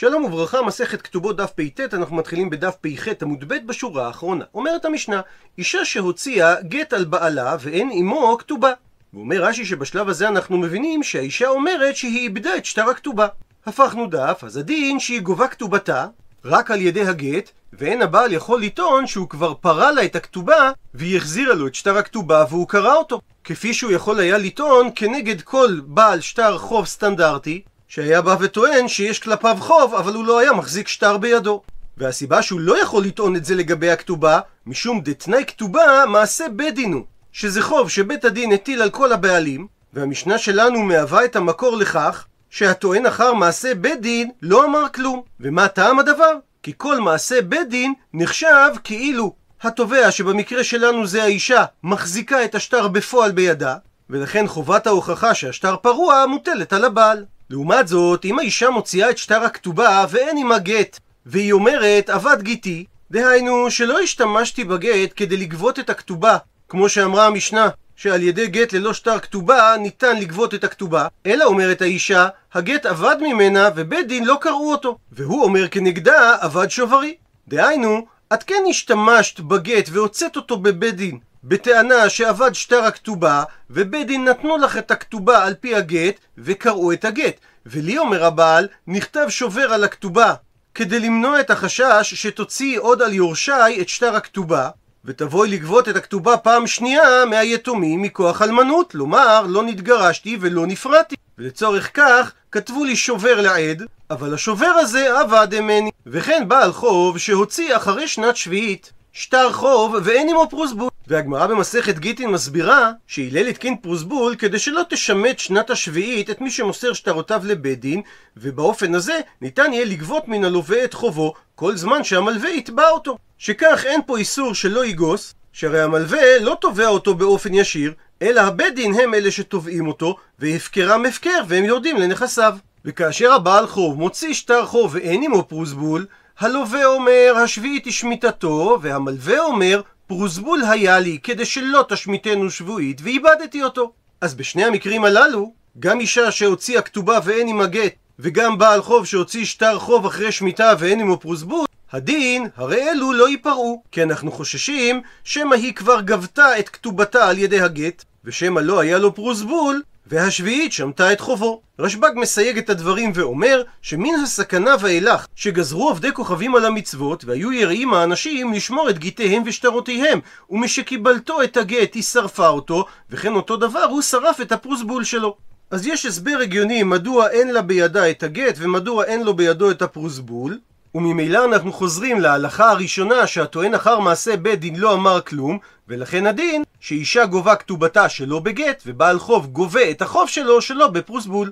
שלום וברכה, מסכת כתובות דף פט, אנחנו מתחילים בדף פח עמוד ב' בשורה האחרונה. אומרת המשנה, אישה שהוציאה גט על בעלה ואין עמו כתובה. ואומר רש"י שבשלב הזה אנחנו מבינים שהאישה אומרת שהיא איבדה את שטר הכתובה. הפכנו דף, אז הדין שהיא גובה כתובתה רק על ידי הגט, ואין הבעל יכול לטעון שהוא כבר פרה לה את הכתובה והיא החזירה לו את שטר הכתובה והוא קרא אותו. כפי שהוא יכול היה לטעון כנגד כל בעל שטר חוב סטנדרטי, שהיה בא וטוען שיש כלפיו חוב, אבל הוא לא היה מחזיק שטר בידו. והסיבה שהוא לא יכול לטעון את זה לגבי הכתובה, משום דתנאי כתובה מעשה בית דין הוא, שזה חוב שבית הדין הטיל על כל הבעלים, והמשנה שלנו מהווה את המקור לכך שהטוען אחר מעשה בית דין לא אמר כלום. ומה טעם הדבר? כי כל מעשה בית דין נחשב כאילו התובע שבמקרה שלנו זה האישה מחזיקה את השטר בפועל בידה, ולכן חובת ההוכחה שהשטר פרוע מוטלת על הבעל. לעומת זאת, אם האישה מוציאה את שטר הכתובה ואין עימה גט, והיא אומרת, אבד גיתי, דהיינו שלא השתמשתי בגט כדי לגבות את הכתובה, כמו שאמרה המשנה, שעל ידי גט ללא שטר כתובה ניתן לגבות את הכתובה, אלא אומרת האישה, הגט אבד ממנה ובית דין לא קראו אותו, והוא אומר כנגדה, אבד שוברי. דהיינו, את כן השתמשת בגט והוצאת אותו בבית דין, בטענה שאבד שטר הכתובה, ובית דין נתנו לך את הכתובה על פי הגט, וקראו את הגט. ולי אומר הבעל, נכתב שובר על הכתובה, כדי למנוע את החשש שתוציאי עוד על יורשי את שטר הכתובה, ותבואי לגבות את הכתובה פעם שנייה מהיתומים מכוח אלמנות, לומר לא נתגרשתי ולא נפרדתי. ולצורך כך כתבו לי שובר לעד, אבל השובר הזה עבד ממני. וכן בעל חוב שהוציא אחרי שנת שביעית שטר חוב ואין עמו פרוסבול. והגמרא במסכת גיטין מסבירה שהלל התקין פרוסבול כדי שלא תשמט שנת השביעית את מי שמוסר שטרותיו לבית דין, ובאופן הזה ניתן יהיה לגבות מן הלווה את חובו כל זמן שהמלווה יתבע אותו. שכך אין פה איסור שלא יגוס, שהרי המלווה לא תובע אותו באופן ישיר, אלא הבית דין הם אלה שתובעים אותו, והפקרם הפקר והם יורדים לנכסיו. וכאשר הבעל חוב מוציא שטר חוב ואין עמו פרוסבול, הלווה אומר השביעית היא שמיטתו, והמלווה אומר פרוסבול היה לי כדי שלא תשמיטנו שבועית ואיבדתי אותו. אז בשני המקרים הללו, גם אישה שהוציאה כתובה ואין עמה גט, וגם בעל חוב שהוציא שטר חוב אחרי שמיטה ואין עמו פרוסבול, הדין, הרי אלו לא ייפרעו, כי אנחנו חוששים שמא היא כבר גבתה את כתובתה על ידי הגט, ושמא לא היה לו פרוסבול, והשביעית שמטה את חובו. רשב"ג מסייג את הדברים ואומר שמן הסכנה ואילך שגזרו עובדי כוכבים על המצוות והיו יראים האנשים לשמור את גיטיהם ושטרותיהם ומשקיבלתו את הגט היא שרפה אותו וכן אותו דבר הוא שרף את הפרוסבול שלו. אז יש הסבר הגיוני מדוע אין לה בידה את הגט ומדוע אין לו בידו את הפרוסבול וממילא אנחנו חוזרים להלכה הראשונה שהטוען אחר מעשה בית דין לא אמר כלום ולכן הדין שאישה גובה כתובתה שלא בגט ובעל חוב גובה את החוב שלו שלא בפרוסבול.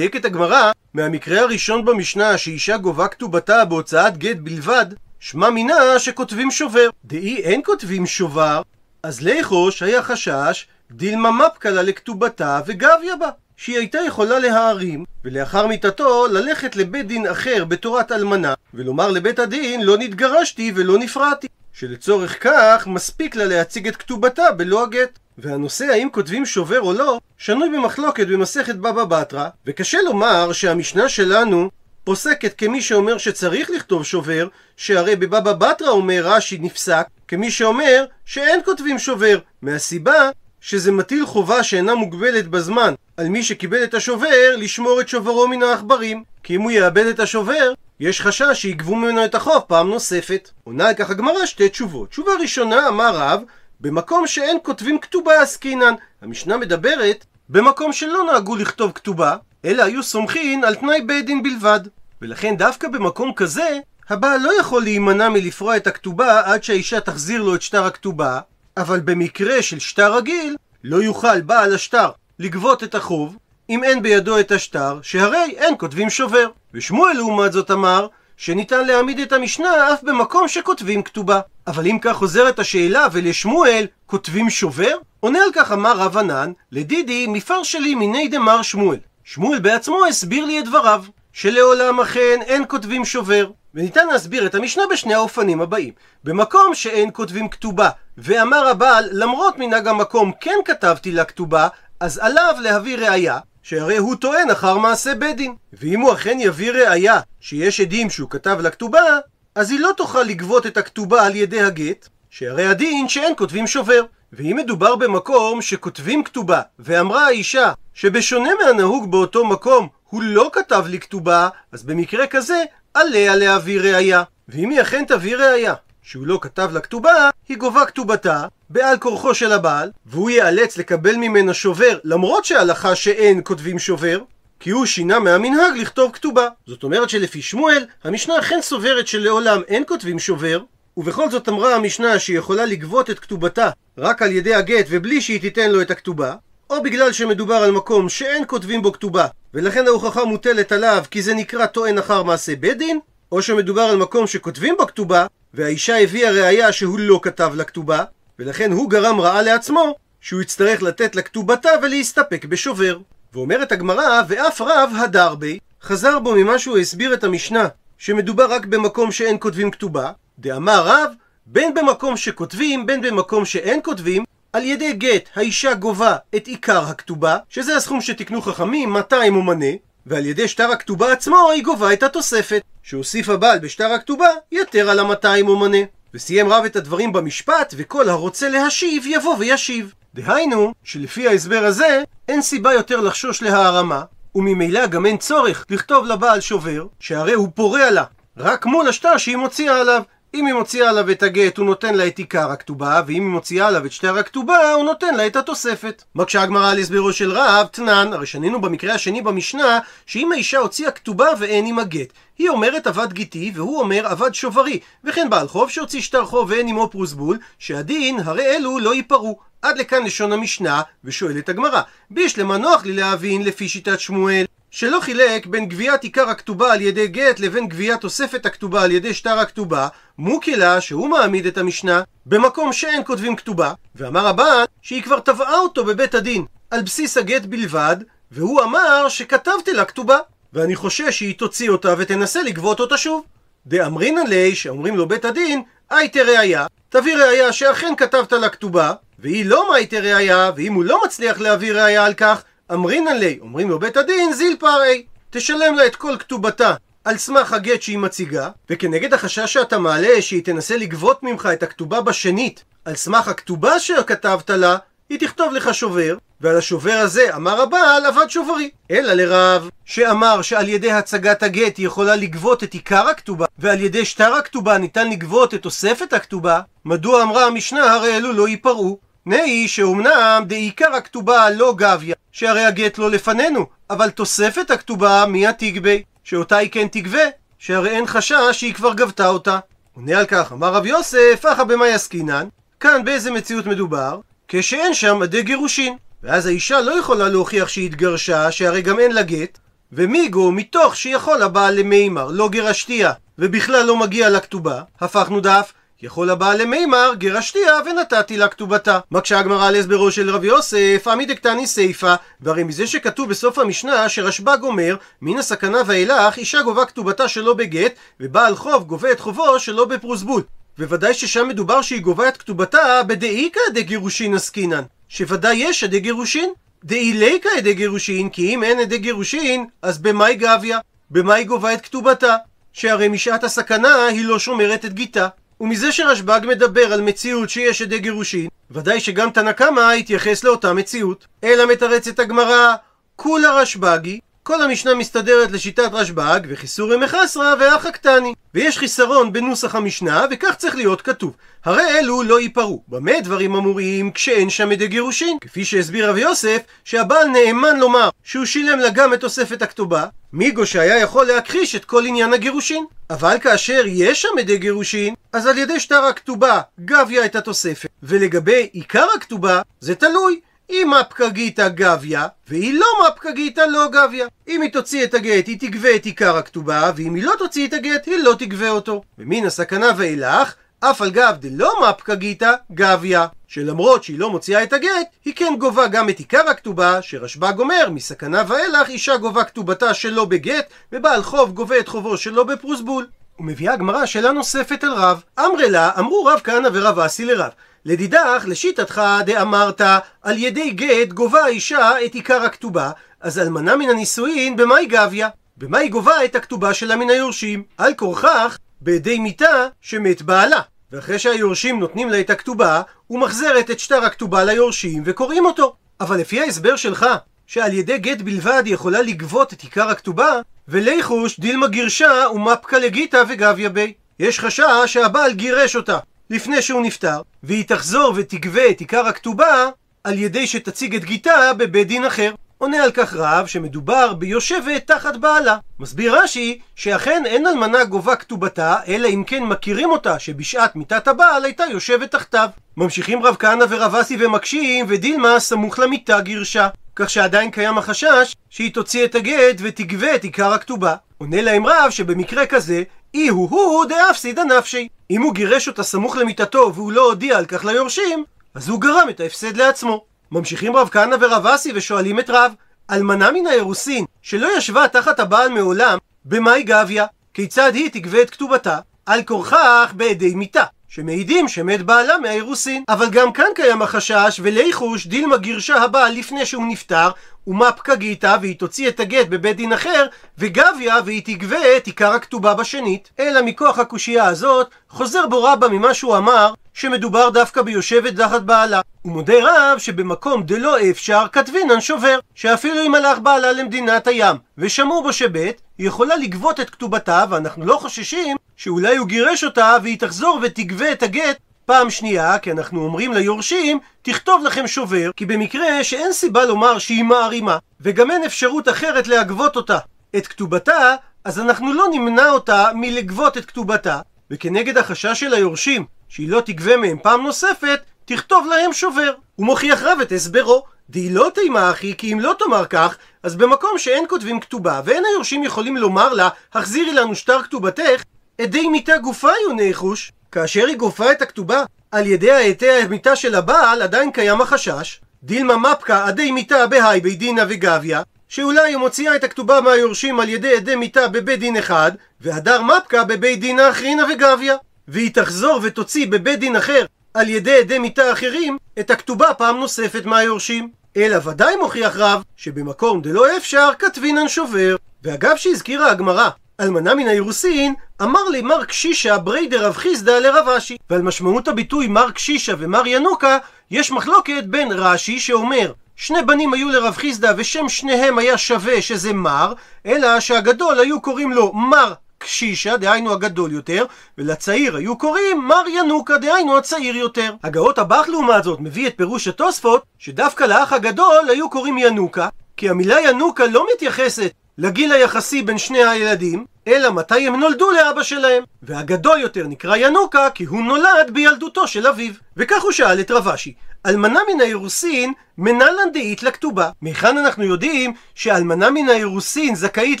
את הגמרא מהמקרה הראשון במשנה שאישה גובה כתובתה בהוצאת גט בלבד שמע מינה שכותבים שובר. דאי אין כותבים שובר אז ליחוש היה חשש דילמה מפקלה לכתובתה וגביה בה שהיא הייתה יכולה להערים, ולאחר מיתתו ללכת לבית דין אחר בתורת אלמנה, ולומר לבית הדין לא נתגרשתי ולא נפרעתי, שלצורך כך מספיק לה להציג את כתובתה בלא הגט. והנושא האם כותבים שובר או לא, שנוי במחלוקת במסכת בבא בתרא, וקשה לומר שהמשנה שלנו פוסקת כמי שאומר שצריך לכתוב שובר, שהרי בבבא בתרא אומר רש"י נפסק, כמי שאומר שאין כותבים שובר, מהסיבה שזה מטיל חובה שאינה מוגבלת בזמן על מי שקיבל את השובר לשמור את שוברו מן העכברים. כי אם הוא יאבד את השובר, יש חשש שיגבו ממנו את החוב פעם נוספת. עונה על כך הגמרא שתי תשובות. תשובה ראשונה, אמר רב, במקום שאין כותבים כתובה עסקינן. המשנה מדברת במקום שלא נהגו לכתוב כתובה, אלא היו סומכין על תנאי בית דין בלבד. ולכן דווקא במקום כזה, הבעל לא יכול להימנע מלפרוע את הכתובה עד שהאישה תחזיר לו את שטר הכתובה, אבל במקרה של שטר רגיל, לא יוכל בעל השטר לגבות את החוב, אם אין בידו את השטר, שהרי אין כותבים שובר. ושמואל לעומת זאת אמר, שניתן להעמיד את המשנה אף במקום שכותבים כתובה. אבל אם כך חוזרת השאלה ולשמואל כותבים שובר? עונה על כך אמר רב ענן, לדידי מפר שלי מיני דמר שמואל. שמואל בעצמו הסביר לי את דבריו, שלעולם אכן אין כותבים שובר. וניתן להסביר את המשנה בשני האופנים הבאים. במקום שאין כותבים כתובה, ואמר הבעל, למרות מנהג המקום כן כתבתי לה כתובה, אז עליו להביא ראייה שהרי הוא טוען אחר מעשה בית דין. ואם הוא אכן יביא ראייה שיש עדים שהוא כתב לכתובה, אז היא לא תוכל לגבות את הכתובה על ידי הגט, שהרי הדין שאין כותבים שובר. ואם מדובר במקום שכותבים כתובה, ואמרה האישה שבשונה מהנהוג באותו מקום הוא לא כתב לי כתובה, אז במקרה כזה עליה להביא ראייה. ואם היא אכן תביא ראייה שהוא לא כתב לה כתובה, היא גובה כתובתה בעל כורחו של הבעל, והוא ייאלץ לקבל ממנה שובר למרות שההלכה שאין כותבים שובר, כי הוא שינה מהמנהג לכתוב כתובה. זאת אומרת שלפי שמואל, המשנה אכן סוברת שלעולם אין כותבים שובר, ובכל זאת אמרה המשנה שהיא יכולה לגבות את כתובתה רק על ידי הגט ובלי שהיא תיתן לו את הכתובה, או בגלל שמדובר על מקום שאין כותבים בו כתובה, ולכן ההוכחה מוטלת עליו כי זה נקרא טוען אחר מעשה בית דין, או שמדובר על מקום שכותבים בו כתובה, והאישה הביאה ראייה שהוא לא כתב לכתובה, ולכן הוא גרם רעה לעצמו, שהוא יצטרך לתת לכתובתה ולהסתפק בשובר. ואומרת הגמרא, ואף רב הדר בי, חזר בו ממה שהוא הסביר את המשנה, שמדובר רק במקום שאין כותבים כתובה, דאמר רב, בין במקום שכותבים, בין במקום שאין כותבים, על ידי גט האישה גובה את עיקר הכתובה, שזה הסכום שתיקנו חכמים, 200 ומנה, ועל ידי שטר הכתובה עצמו היא גובה את התוספת, שהוסיף הבעל בשטר הכתובה, יתר על ה-200 ומנה. וסיים רב את הדברים במשפט, וכל הרוצה להשיב יבוא וישיב. דהיינו, שלפי ההסבר הזה, אין סיבה יותר לחשוש להערמה, וממילא גם אין צורך לכתוב לבעל שובר, שהרי הוא פורע לה, רק מול השטר שהיא מוציאה עליו. אם היא מוציאה עליו את הגט, הוא נותן לה את עיקר הכתובה, ואם היא מוציאה עליו את שטר הכתובה, הוא נותן לה את התוספת. מקשה הגמרא על הסברו של רב, תנן, הרי שנינו במקרה השני במשנה, שאם האישה הוציאה כתובה ואין עם הגט, היא אומרת אבד גיתי, והוא אומר אבד שוברים, וכן בעל חוב שהוציא שטר חוב ואין עמו פרוסבול, שהדין, הרי אלו לא ייפרעו. עד לכאן לשון המשנה, ושואלת הגמרא, בישלמה נוח לי להבין לפי שיטת שמואל, שלא חילק בין גביית עיקר הכתובה על ידי גט לבין גביית תוספת הכתובה על ידי שטר הכתובה, מוקילה שהוא מעמיד את המשנה במקום שאין כותבים כתובה, ואמר הבן שהיא כבר תבעה אותו בבית הדין על בסיס הגט בלבד, והוא אמר שכתבתי לה כתובה, ואני חושש שהיא תוציא אותה ותנסה לגבות אותה שוב. דאמרינן לי, שאומרים לו בית הדין, הייתה ראיה, תביא ראיה שאכן כתבת לה כתובה, והיא לא מייתה ראיה, ואם הוא לא מצליח להביא ראיה על כך, אמרינן לי, אומרים לו בית הדין, זיל פרעי, תשלם לה את כל כתובתה על סמך הגט שהיא מציגה, וכנגד החשש שאתה מעלה שהיא תנסה לגבות ממך את הכתובה בשנית על סמך הכתובה שכתבת לה, היא תכתוב לך שובר, ועל השובר הזה אמר הבעל עבד שוברי. אלא לרב, שאמר שעל ידי הצגת הגט היא יכולה לגבות את עיקר הכתובה, ועל ידי שטר הכתובה ניתן לגבות את תוספת הכתובה, מדוע אמרה המשנה הרי אלו לא ייפרעו? נאי שאומנם דעיקר הכתובה לא גביה, שהרי הגט לא לפנינו, אבל תוספת הכתובה מי התגבה, שאותה היא כן תגבה, שהרי אין חשש שהיא כבר גבתה אותה. עונה על כך, אמר רב יוסף, אחא במאי עסקינן, כאן באיזה מציאות מדובר? כשאין שם עדי גירושין. ואז האישה לא יכולה להוכיח שהיא התגרשה, שהרי גם אין לה גט, ומיגו, מתוך שיכול הבעל למימר, לא גרשתיה, ובכלל לא מגיע לכתובה, הפכנו דף, יכול הבעל למימר, גירשתיה ונתתי לה כתובתה. מקשה הגמרא על הסברו של רב יוסף, עמי דקתני סיפא, והרי מזה שכתוב בסוף המשנה שרשב"ג אומר, מן הסכנה ואילך אישה גובה כתובתה שלא בגט, ובעל חוב גובה את חובו שלא בפרוסבול. וודאי ששם מדובר שהיא גובה את כתובתה בדאיקא דגירושין עסקינן, שוודאי יש עדי גירושין. דאיליקא גירושין, כי אם אין עדי גירושין, אז במאי גביה? במה היא גובה את כתובתה? שהרי משעת הסכנה היא לא שומרת את גיתה. ומזה שרשב"ג מדבר על מציאות שיש עדי גירושין, ודאי שגם תנא קמא יתייחס לאותה מציאות. אלא מתרצת הגמרא, כולה רשב"גי, כל המשנה מסתדרת לשיטת רשב"ג, וחיסורי מחסרא ואחא קטני. ויש חיסרון בנוסח המשנה, וכך צריך להיות כתוב. הרי אלו לא ייפרעו. במה דברים אמורים כשאין שם עדי גירושין? כפי שהסביר רב יוסף, שהבעל נאמן לומר שהוא שילם לה גם את תוספת הכתובה, מיגו שהיה יכול להכחיש את כל עניין הגירושין. אבל כאשר יש שם עדי גירושין, אז על ידי שטר הכתובה גביה את התוספת. ולגבי עיקר הכתובה, זה תלוי. אם הפקגיתא גביה, והיא לא מפקגיתא לא גביה. אם היא תוציא את הגט, היא תגבה את עיקר הכתובה, ואם היא לא תוציא את הגט, היא לא תגבה אותו. ומן הסכנה ואילך, אף על גב דלא מפקגיתא גביה. שלמרות שהיא לא מוציאה את הגט, היא כן גובה גם את עיקר הכתובה, שרשב"ג אומר, מסכנה ואילך אישה גובה כתובתה שלא בגט, ובעל חוב גובה את חובו שלא בפרוסבול. ומביאה הגמרא שאלה נוספת אל רב. אמרי לה, אמרו רב כהנא ורב אסי לרב. לדידך, לשיטתך דאמרת, על ידי גט גובה האישה את עיקר הכתובה, אז אלמנה מן הנישואין במאי גביה. במה היא גובה את הכתובה שלה מן היורשים? על כורכך בידי מיתה שמת בעלה. ואחרי שהיורשים נותנים לה את הכתובה, הוא מחזרת את שטר הכתובה ליורשים וקוראים אותו. אבל לפי ההסבר שלך, שעל ידי גט בלבד היא יכולה לגבות את עיקר הכתובה, וליחוש דילמה גירשה ומפקא לגיתא וגביה בי. יש חשש שהבעל גירש אותה לפני שהוא נפטר, והיא תחזור ותגבה את עיקר הכתובה על ידי שתציג את גיתה בבית דין אחר. עונה על כך רב שמדובר ביושבת תחת בעלה. מסביר רש"י שאכן אין אלמנה גובה כתובתה, אלא אם כן מכירים אותה שבשעת מיתת הבעל הייתה יושבת תחתיו. ממשיכים רב כהנא ורב אסי ומקשים, ודילמה סמוך למיתה גירשה. כך שעדיין קיים החשש שהיא תוציא את הגט ותגבה את עיקר הכתובה. עונה להם רב שבמקרה כזה, אי הוא הוא דאפסידא נפשי. אם הוא גירש אותה סמוך למיתתו והוא לא הודיע על כך ליורשים, אז הוא גרם את ההפסד לעצמו. ממשיכים רב כהנא ורב אסי ושואלים את רב, אלמנה מן האירוסין, שלא ישבה תחת הבעל מעולם, במאי גביה, כיצד היא תגבה את כתובתה? על כורכך בעדי מיתה. שמעידים שמת בעלה מהאירוסין. אבל גם כאן קיים החשש, וליחוש דילמה גירשה הבעל לפני שהוא נפטר, ומה פקגיתא והיא תוציא את הגט בבית דין אחר, וגביה והיא תגבה את עיקר הכתובה בשנית. אלא מכוח הקושייה הזאת, חוזר בו רבא ממה שהוא אמר, שמדובר דווקא ביושבת תחת בעלה. הוא מודה רב שבמקום דלא אפשר כתבינן שובר, שאפילו אם הלך בעלה למדינת הים, ושמעו בו שבית, היא יכולה לגבות את כתובתה, ואנחנו לא חוששים שאולי הוא גירש אותה והיא תחזור ותגבה את הגט פעם שנייה, כי אנחנו אומרים ליורשים, תכתוב לכם שובר, כי במקרה שאין סיבה לומר שהיא מערימה, וגם אין אפשרות אחרת להגבות אותה את כתובתה, אז אנחנו לא נמנע אותה מלגבות את כתובתה, וכנגד החשש של היורשים שהיא לא תגבה מהם פעם נוספת, תכתוב להם שובר. הוא מוכיח רב את הסברו. די לא תימה אחי, כי אם לא תאמר כך, אז במקום שאין כותבים כתובה, ואין היורשים יכולים לומר לה, החזירי לנו שטר כתובתך, עדי מיתה גופה יהיו ניחוש. כאשר היא גופה את הכתובה על ידי העטי המיתה של הבעל, עדיין קיים החשש. דילמה מפקא עדי מיתה בהאי בי דינא וגביה, שאולי היא מוציאה את הכתובה מהיורשים על ידי עדי מיתה בבית דין אחד, והדר מפקא בבית דין אחרינא וגביה. והיא תחזור ותוציא בבית דין אחר על ידי עדי מיתה אחרים את הכתובה פעם נוספת מהיורשים. אלא ודאי מוכיח רב שבמקום דלא אפשר כתבינן שובר. ואגב שהזכירה הגמרא אלמנה מן האירוסין, אמר לי מר קשישה בריידר רב חיסדא לרב אשי. ועל משמעות הביטוי מר קשישה ומר ינוקה, יש מחלוקת בין רש"י שאומר שני בנים היו לרב חיסדא ושם שניהם היה שווה שזה מר, אלא שהגדול היו קוראים לו מר קשישה, דהיינו הגדול יותר, ולצעיר היו קוראים מר ינוקה, דהיינו הצעיר יותר. הגאות הבח לעומת זאת מביא את פירוש התוספות, שדווקא לאח הגדול היו קוראים ינוקה, כי המילה ינוקה לא מתייחסת לגיל היחסי בין שני הילדים, אלא מתי הם נולדו לאבא שלהם. והגדול יותר נקרא ינוקה כי הוא נולד בילדותו של אביו. וכך הוא שאל את רבשי, אלמנה מן האירוסין מנלן דאית לכתובה. מהיכן אנחנו יודעים שאלמנה מן האירוסין זכאית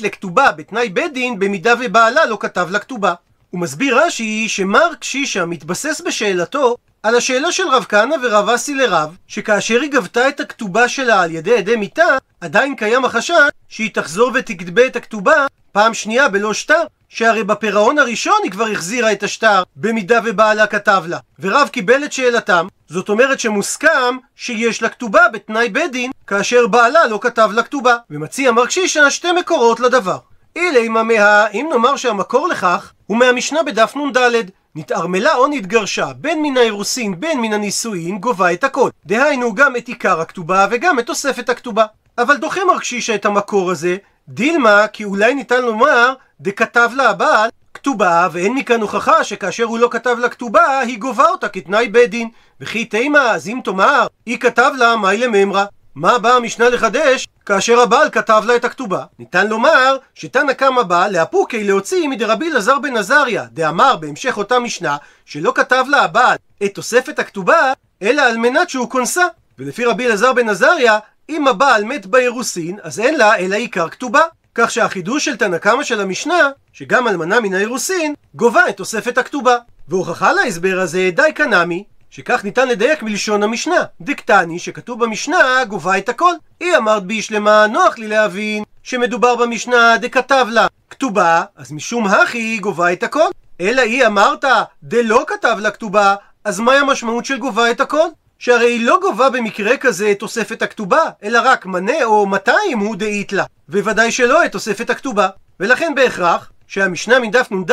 לכתובה בתנאי בית דין במידה ובעלה לא כתב לכתובה. הוא מסביר רש"י שמר קשישה מתבסס בשאלתו על השאלה של רב כהנא ורב אסי לרב, שכאשר היא גבתה את הכתובה שלה על ידי עדי מיתה, עדיין קיים החשש שהיא תחזור ותגבה את הכתובה פעם שנייה בלא שטר, שהרי בפירעון הראשון היא כבר החזירה את השטר, במידה ובעלה כתב לה. ורב קיבל את שאלתם, זאת אומרת שמוסכם שיש לה כתובה בתנאי בית דין, כאשר בעלה לא כתב לה כתובה. ומציע מר קשישה שתי מקורות לדבר. אילי ממיה, אם נאמר שהמקור לכך הוא מהמשנה בדף נ"ד, נתערמלה או נתגרשה, בין מן האירוסין בין מן הנישואין, גובה את הכל. דהיינו גם את עיקר הכתובה וגם את תוספת הכתובה. אבל דוחה מר קשישה את המקור הזה, דילמה, כי אולי ניתן לומר, דכתב לה הבעל כתובה, ואין מכאן הוכחה שכאשר הוא לא כתב לה כתובה, היא גובה אותה כתנאי בית דין. וכי תימה, אז אם תאמר, היא כתב לה, מאי לממרא. מה באה המשנה לחדש כאשר הבעל כתב לה את הכתובה? ניתן לומר שתנא קמא בא לאפוקי להוציא מדרבי אלעזר בן עזריה, דאמר בהמשך אותה משנה שלא כתב לה הבעל את תוספת הכתובה, אלא על מנת שהוא כונסה. ולפי רבי אלעזר בן עזריה, אם הבעל מת באירוסין, אז אין לה אלא עיקר כתובה. כך שהחידוש של תנא קמא של המשנה, שגם אלמנה מן האירוסין, גובה את תוספת הכתובה. והוכחה להסבר הזה די קנמי, שכך ניתן לדייק מלשון המשנה. דקטני, שכתוב במשנה, גובה את הכל. היא אמרת בי שלמה, נוח לי להבין שמדובר במשנה דכתב לה כתובה, אז משום הכי היא גובה את הכל. אלא היא אמרת דלא כתב לה כתובה, אז מהי המשמעות של גובה את הכל? שהרי היא לא גובה במקרה כזה את תוספת הכתובה, אלא רק מנה או 200 הוא דאית לה, וודאי שלא את תוספת הכתובה. ולכן בהכרח שהמשנה מדף נ"ד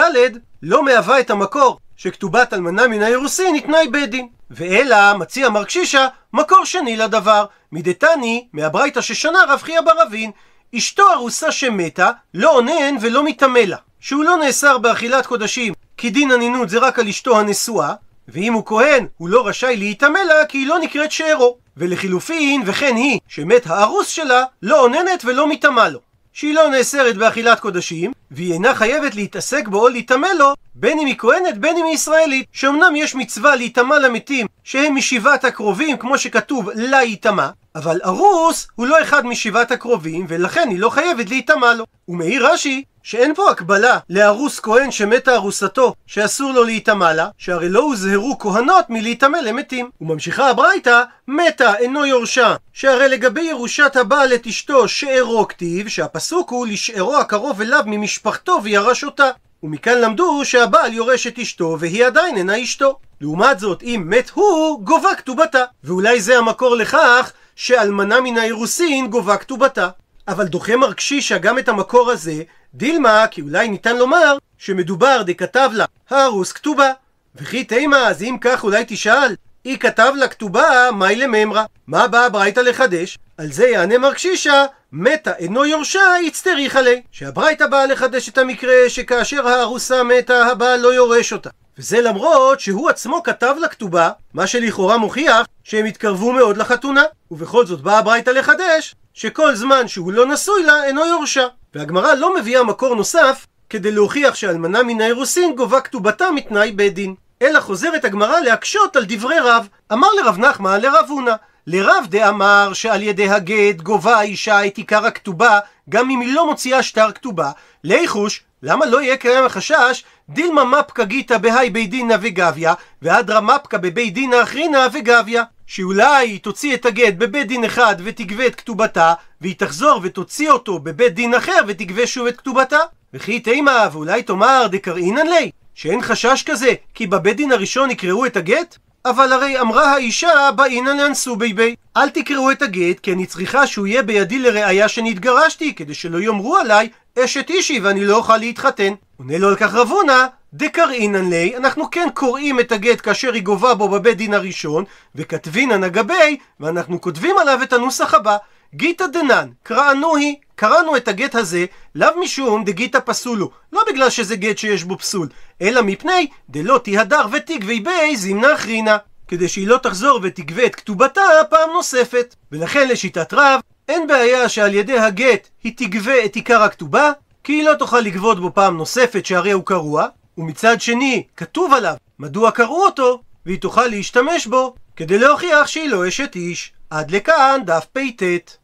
לא מהווה את המקור שכתובת אלמנה מן האירוסין היא תנאי בית דין. ואלא מציע מר קשישא מקור שני לדבר, מדתני מהברייתא ששנה רב חייא בר אבין אשתו ארוסה שמתה, לא אונן ולא מטמא לה. שהוא לא נאסר באכילת קודשים, כי דין הנינות זה רק על אשתו הנשואה, ואם הוא כהן, הוא לא רשאי להיטמא לה, כי היא לא נקראת שארו. ולחילופין, וכן היא, שמת הארוס שלה, לא אוננת ולא מטמא לו. שהיא לא נאסרת באכילת קודשים, והיא אינה חייבת להתעסק בו או להיטמא לו, בין אם היא כהנת בין אם היא ישראלית, שאומנם יש מצווה להיטמא למתים שהם משבעת הקרובים, כמו שכתוב להיטמא, אבל ארוס הוא לא אחד משבעת הקרובים, ולכן היא לא חייבת להיטמא לו. ומעיר רש"י שאין פה הקבלה לארוס כהן שמתה ארוסתו, שאסור לו להיטמא לה, שהרי לא הוזהרו כהנות מלהיטמא למתים. וממשיכה הברייתא, מתה אינו יורשה, שהרי לגבי ירושת הבעל את אשתו שארו כתיב, שהפסוק הוא לשארו הקרוב אליו ממשפחתו וירש אותה. ומכאן למדו שהבעל יורש את אשתו והיא עדיין אינה אשתו. לעומת זאת, אם מת הוא, גובה כתובתה. ואולי זה המקור לכך שאלמנה מן האירוסין גובה כתובתה. אבל דוחה מר קשישא גם את המקור הזה, דילמה, כי אולי ניתן לומר שמדובר דכתב לה הרוס כתובה. וכי תימה, אז אם כך אולי תשאל, היא כתב לה כתובה, מאי לממרא. מה באה ברייתא לחדש? על זה יענה מר קשישא, מתה אינו יורשה, יצטריך עלי. שהברייתא באה לחדש את המקרה שכאשר הארוסה מתה, הבעל לא יורש אותה. וזה למרות שהוא עצמו כתב לכתובה, מה שלכאורה מוכיח שהם התקרבו מאוד לחתונה. ובכל זאת באה הברייתא לחדש, שכל זמן שהוא לא נשוי לה, אינו יורשה. והגמרא לא מביאה מקור נוסף כדי להוכיח שאלמנה מן האירוסין גובה כתובתה מתנאי בית דין. אלא חוזרת הגמרא להקשות על דברי רב. אמר לרב נחמן לרב הונא לרב דאמר שעל ידי הגט גובה האישה את עיקר הכתובה גם אם היא לא מוציאה שטר כתובה, ליחוש למה לא יהיה קיים החשש דילמה מפקא גיתא בהאי בי דינא וגביה ואדרא מפקא בבי דינא אחרינא וגביה. שאולי היא תוציא את הגט בבית דין אחד ותגבה את כתובתה והיא תחזור ותוציא אותו בבית דין אחר ותגבה שוב את כתובתה. וכי תימא ואולי תאמר דקראינן לי שאין חשש כזה כי בבית דין הראשון יקראו את הגט? אבל הרי אמרה האישה באינן לאנסו בי בי. אל תקראו את הגט כי אני צריכה שהוא יהיה בידי לראיה שנתגרשתי כדי שלא יאמרו עליי אשת אישי ואני לא אוכל להתחתן עונה לו על כך רב הונא דקראינן לי, אנחנו כן קוראים את הגט כאשר היא גובה בו בבית דין הראשון, וכתבינן אגבי, ואנחנו כותבים עליו את הנוסח הבא, גיתא דנן, קראנו היא, קראנו את הגט הזה, לאו משום דגיתא פסולו, לא בגלל שזה גט שיש בו פסול, אלא מפני דלא תיהדר ותגבי בי זימנה אחרינה, כדי שהיא לא תחזור ותגבה את כתובתה פעם נוספת. ולכן לשיטת רב, אין בעיה שעל ידי הגט היא תגבה את עיקר הכתובה, כי היא לא תוכל לגבות בו פעם נוספת שהרי הוא קרוע, ומצד שני כתוב עליו מדוע קראו אותו, והיא תוכל להשתמש בו כדי להוכיח שהיא לא אשת איש. עד לכאן דף פט.